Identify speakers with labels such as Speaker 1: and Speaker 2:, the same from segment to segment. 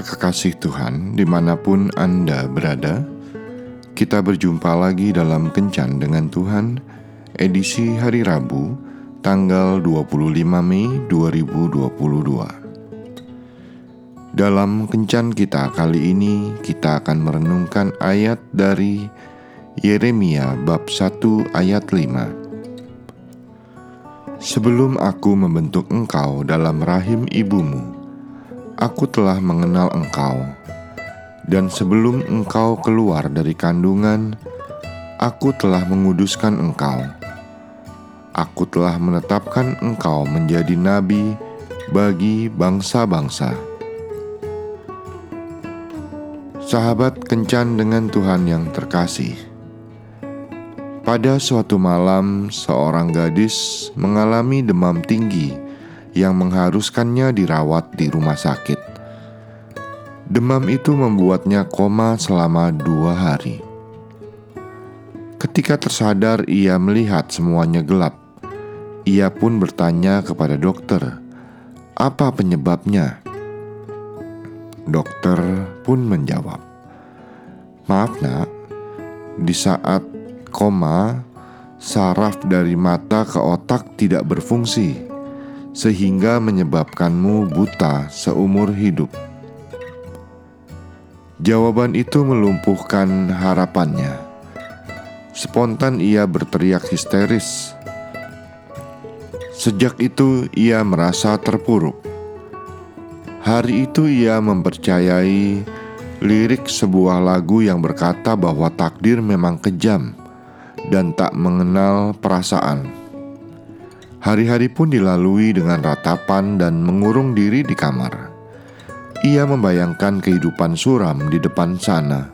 Speaker 1: Kekasih Tuhan, di mana pun Anda berada, kita berjumpa lagi dalam Kencan dengan Tuhan, edisi hari Rabu, tanggal 25 Mei 2022. Dalam Kencan kita kali ini, kita akan merenungkan ayat dari Yeremia bab 1 ayat 5. Sebelum aku membentuk engkau dalam rahim ibumu, aku telah mengenal engkau, dan sebelum engkau keluar dari kandungan, aku telah menguduskan engkau. Aku telah menetapkan engkau menjadi nabi bagi bangsa-bangsa. Sahabat kencan dengan Tuhan yang terkasih. Pada suatu malam, seorang gadis mengalami demam tinggi yang mengharuskannya dirawat di rumah sakit. Demam itu membuatnya koma selama dua hari. Ketika tersadar, ia melihat semuanya gelap. Ia pun bertanya kepada dokter, "Apa penyebabnya?" Dokter pun menjawab, "Maaf, Nak, di saat koma, saraf dari mata ke otak tidak berfungsi." Sehingga menyebabkanmu buta seumur hidup. Jawaban itu melumpuhkan harapannya. Spontan ia berteriak histeris. Sejak itu ia merasa terpuruk. Hari itu ia mempercayai lirik sebuah lagu yang berkata bahwa takdir memang kejam dan tak mengenal perasaan. Hari-hari pun dilalui dengan ratapan dan mengurung diri di kamar. Ia membayangkan kehidupan suram di depan sana.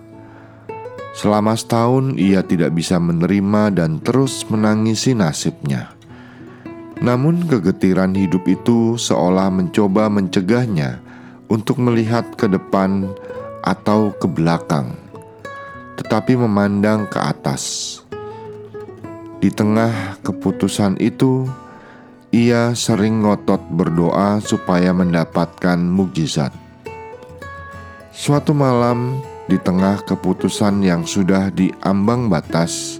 Speaker 1: Selama setahun ia tidak bisa menerima dan terus menangisi nasibnya. Namun kegetiran hidup itu seolah mencoba mencegahnya untuk melihat ke depan atau ke belakang, tetapi memandang ke atas. Di tengah keputusan itu, ia sering ngotot berdoa supaya mendapatkan mukjizat. Suatu malam, di tengah keputusan yang sudah diambang batas,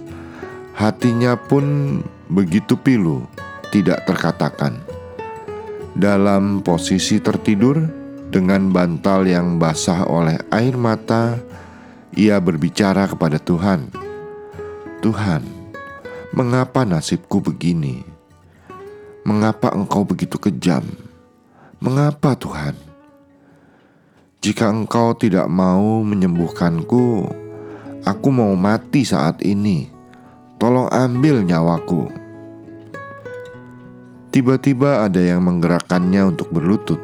Speaker 1: hatinya pun begitu pilu, tidak terkatakan. Dalam posisi tertidur, dengan bantal yang basah oleh air mata, ia berbicara kepada Tuhan, "Tuhan, mengapa nasibku begini?" Mengapa engkau begitu kejam? Mengapa Tuhan? Jika engkau tidak mau menyembuhkanku, aku mau mati saat ini. Tolong ambil nyawaku. Tiba-tiba ada yang menggerakkannya untuk berlutut.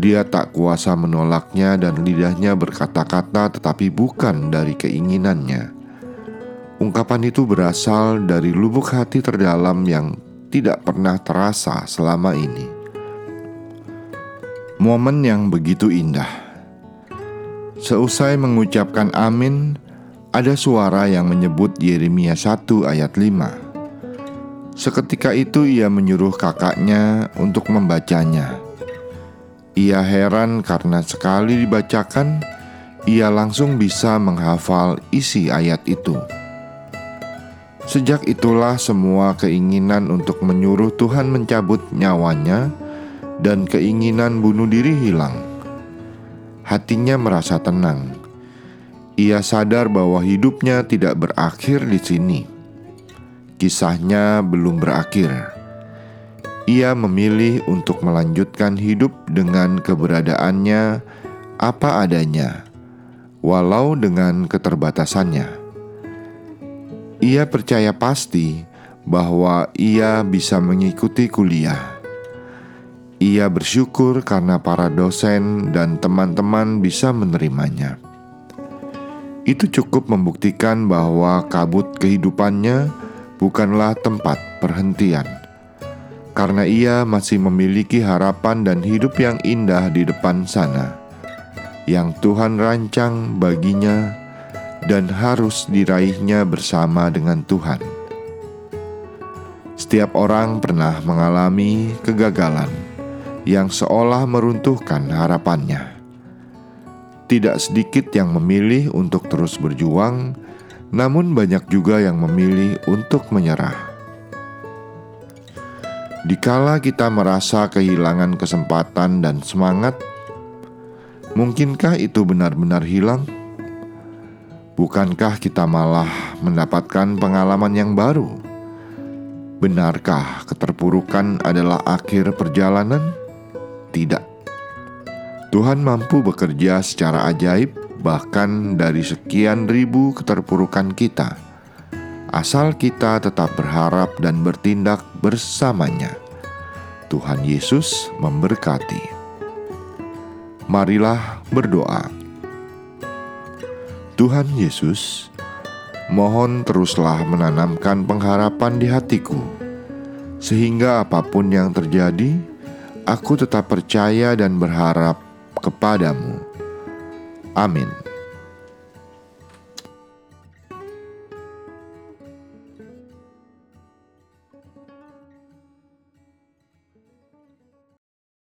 Speaker 1: Dia tak kuasa menolaknya dan lidahnya berkata-kata tetapi bukan dari keinginannya. Ungkapan itu berasal dari lubuk hati terdalam yang tidak pernah terasa selama ini. Momen yang begitu indah. Seusai mengucapkan amin, ada suara yang menyebut Yeremia 1 ayat 5. Seketika itu ia menyuruh kakaknya untuk membacanya. Ia heran karena sekali dibacakan, ia langsung bisa menghafal isi ayat itu. Sejak itulah semua keinginan untuk menyuruh Tuhan mencabut nyawanya dan keinginan bunuh diri hilang. Hatinya merasa tenang. Ia sadar bahwa hidupnya tidak berakhir di sini. Kisahnya belum berakhir. Ia memilih untuk melanjutkan hidup dengan keberadaannya apa adanya, walau dengan keterbatasannya. Ia percaya pasti bahwa ia bisa mengikuti kuliah. Ia bersyukur karena para dosen dan teman-teman bisa menerimanya. Itu cukup membuktikan bahwa kabut kehidupannya bukanlah tempat perhentian, karena ia masih memiliki harapan dan hidup yang indah di depan sana, yang Tuhan rancang baginya dan harus diraihnya bersama dengan Tuhan. Setiap orang pernah mengalami kegagalan yang seolah meruntuhkan harapannya. tidak sedikit yang memilih untuk terus berjuang, namun banyak juga yang memilih untuk menyerah. Dikala kita merasa kehilangan kesempatan dan semangat, mungkinkah itu benar-benar hilang? Bukankah kita malah mendapatkan pengalaman yang baru? Benarkah keterpurukan adalah akhir perjalanan? Tidak. Tuhan mampu bekerja secara ajaib, bahkan dari sekian ribu keterpurukan kita, asal kita tetap berharap dan bertindak bersamanya. Tuhan Yesus memberkati. Marilah berdoa. Tuhan Yesus, mohon teruslah menanamkan pengharapan di hatiku, sehingga apa pun yang terjadi, aku tetap percaya dan berharap kepadamu. Amin.